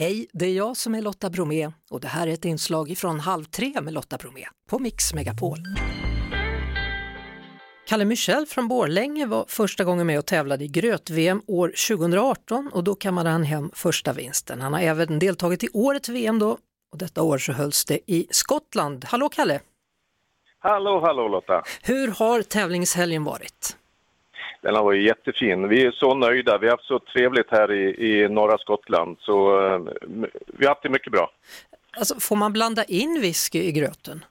Hej, det är jag som är Lotta Bromé och det här är ett inslag från Halv tre med Lotta Bromé på Mix Megapol. Kalle Michel från Borlänge var första gången med och tävlade i gröt-VM år 2018 och då kammade han hem första vinsten. Han har även deltagit i årets VM då och detta år så hölls det i Skottland. Hallå Kalle! Hallå, hallå Lotta! Hur har tävlingshelgen varit? Den har varit jättefin. Vi är så nöjda. Vi har haft så trevligt här i, i norra Skottland. Så uh, vi har haft det mycket bra. Alltså, får man blanda in whisky i gröten?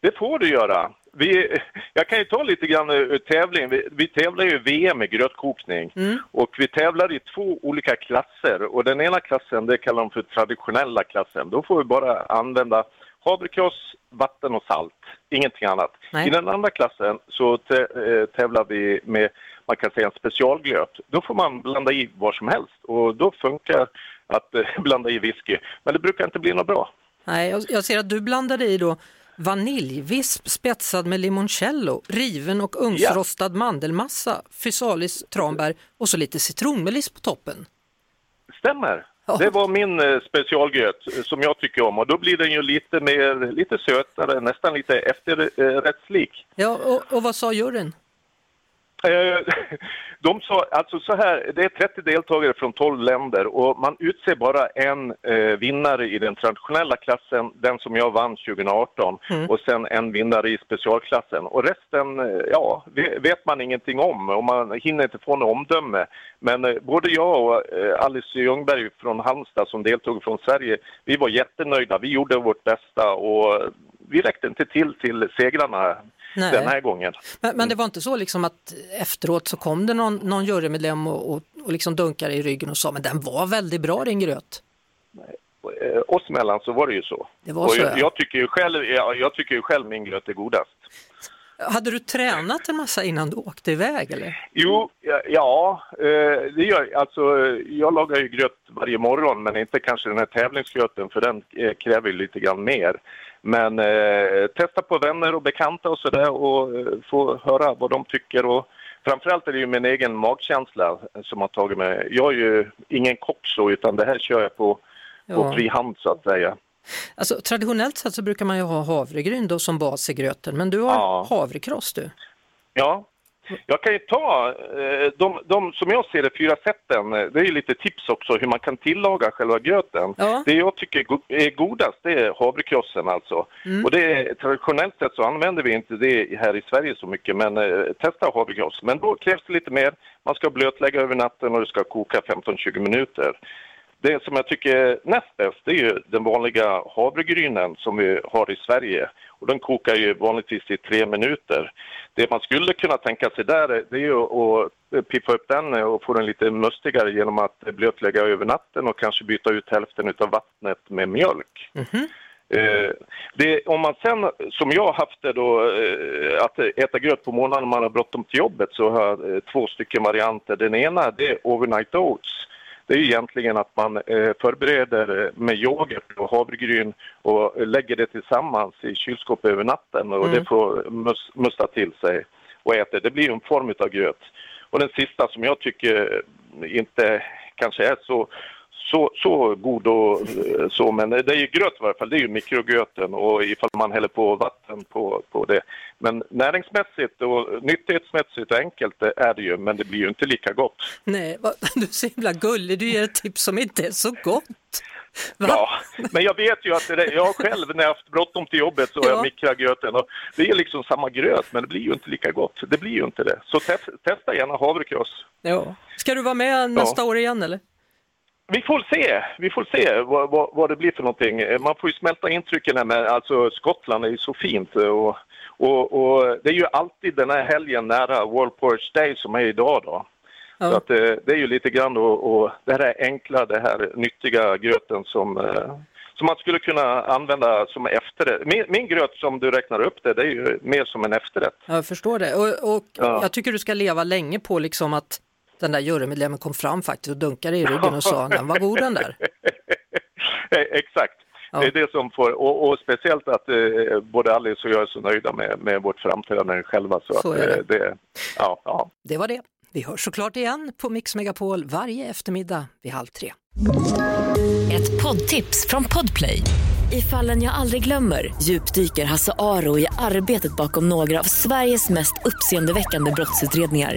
Det får du göra. Vi, jag kan ju ta lite grann ur tävlingen. Vi, vi tävlar ju VM i grötkokning mm. och vi tävlar i två olika klasser och den ena klassen det kallar de för traditionella klassen. Då får vi bara använda havrekross, vatten och salt, ingenting annat. Nej. I den andra klassen så eh, tävlar vi med, man kan säga en specialgröt. Då får man blanda i vad som helst och då funkar att eh, blanda i whisky. Men det brukar inte bli något bra. Nej, jag ser att du blandade i då vaniljvisp spetsad med limoncello, riven och ugnsrostad ja. mandelmassa, fysalis tranbär och så lite citronmeliss på toppen. Stämmer. Det var min eh, specialgröt eh, som jag tycker om och då blir den ju lite mer, lite sötare, nästan lite efterrättslik. Ja, och, och vad sa juryn? Eh, de sa, alltså så här, det är 30 deltagare från 12 länder och man utser bara en eh, vinnare i den traditionella klassen, den som jag vann 2018, mm. och sen en vinnare i specialklassen. Och resten, eh, ja, vet man ingenting om och man hinner inte få något omdöme. Men eh, både jag och eh, Alice Ljungberg från Halmstad som deltog från Sverige, vi var jättenöjda. Vi gjorde vårt bästa och vi räckte inte till till segrarna Nej. den här gången. Men, men, det var inte så liksom att efteråt så kom det någon, någon jurymedlem och, och, och liksom dunkade i ryggen och sa men den var väldigt bra din gröt? Nej. Eh, oss emellan så var det ju så. Det var så jag, jag, tycker ju själv, jag, jag tycker ju själv min gröt är godast. Hade du tränat en massa innan du åkte iväg eller? Jo, ja, ja eh, det gör alltså jag lagar ju gröt varje morgon men inte kanske den här tävlingsgröten för den eh, kräver lite grann mer. Men eh, testa på vänner och bekanta och sådär och eh, få höra vad de tycker. Och framförallt är det ju min egen magkänsla som har tagit mig. Jag är ju ingen kock så utan det här kör jag på, ja. på fri hand så att säga. Alltså, traditionellt sett så brukar man ju ha havregryn då som bas i gröten men du har ja. havrekross du? Ja, jag kan ju ta eh, de, de som jag ser det, fyra sätten. Eh, det är ju lite tips också hur man kan tillaga själva gröten. Ja. Det jag tycker är godast det är havrekrossen alltså. Mm. Och det traditionellt sett så använder vi inte det här i Sverige så mycket men eh, testa havrekross. Men då krävs det lite mer. Man ska blötlägga över natten och det ska koka 15-20 minuter. Det som jag tycker är näst bäst är ju den vanliga havregrynen som vi har i Sverige och den kokar ju vanligtvis i tre minuter. Det man skulle kunna tänka sig där det är ju att piffa upp den och få den lite mustigare genom att blötlägga över natten och kanske byta ut hälften av vattnet med mjölk. Mm -hmm. det, om man sen, som jag haft det då, eh, att äta gröt på morgonen när man har bråttom till jobbet så har jag eh, två stycken varianter. Den ena det är overnight oats det är egentligen att man eh, förbereder med yoghurt och havregryn och lägger det tillsammans i kylskåp över natten och mm. det får mus musta till sig och äter. Det blir en form av gröt. Och den sista som jag tycker inte kanske är så så, så god och eh, så, men det är ju gröt i varje fall, det är ju mikrogröten och ifall man häller på vatten på, på det. Men näringsmässigt och nyttighetsmässigt och enkelt är det ju, men det blir ju inte lika gott. Nej, du är så himla gullig, du ger ett tips som inte är så gott. Va? Ja, men jag vet ju att det, jag själv när jag haft bråttom till jobbet så har ja. jag mikrat gröten och det är liksom samma gröt men det blir ju inte lika gott. Det blir ju inte det. Så te testa gärna havrekross. Ja. Ska du vara med nästa ja. år igen eller? Vi får se, vi får se vad, vad, vad, det blir för någonting. Man får ju smälta intrycken här med, alltså Skottland är ju så fint och, och, och, det är ju alltid den här helgen nära World Porch Day som är idag då. Ja. Så att det, eh, det, är ju lite grann då, och det här enkla, det här nyttiga gröten som, eh, som man skulle kunna använda som efterrätt. Min, min gröt som du räknar upp det, det är ju mer som en efterrätt. Jag förstår det och, och ja. jag tycker du ska leva länge på liksom att den där jurymedlemmen kom fram faktiskt och dunkade i ryggen och sa den var god den där. Exakt. Ja. Det är det som får, och, och speciellt att eh, både Alice och jag är så nöjda med, med vårt framträdande själva. Så, så att, det. Eh, det. ja, ja. det var det. Vi hörs såklart igen på Mix Megapol varje eftermiddag vid halv tre. poddtips från Podplay. I fallen jag aldrig glömmer djupdyker Hasse Aro i arbetet bakom några av Sveriges mest uppseendeväckande brottsutredningar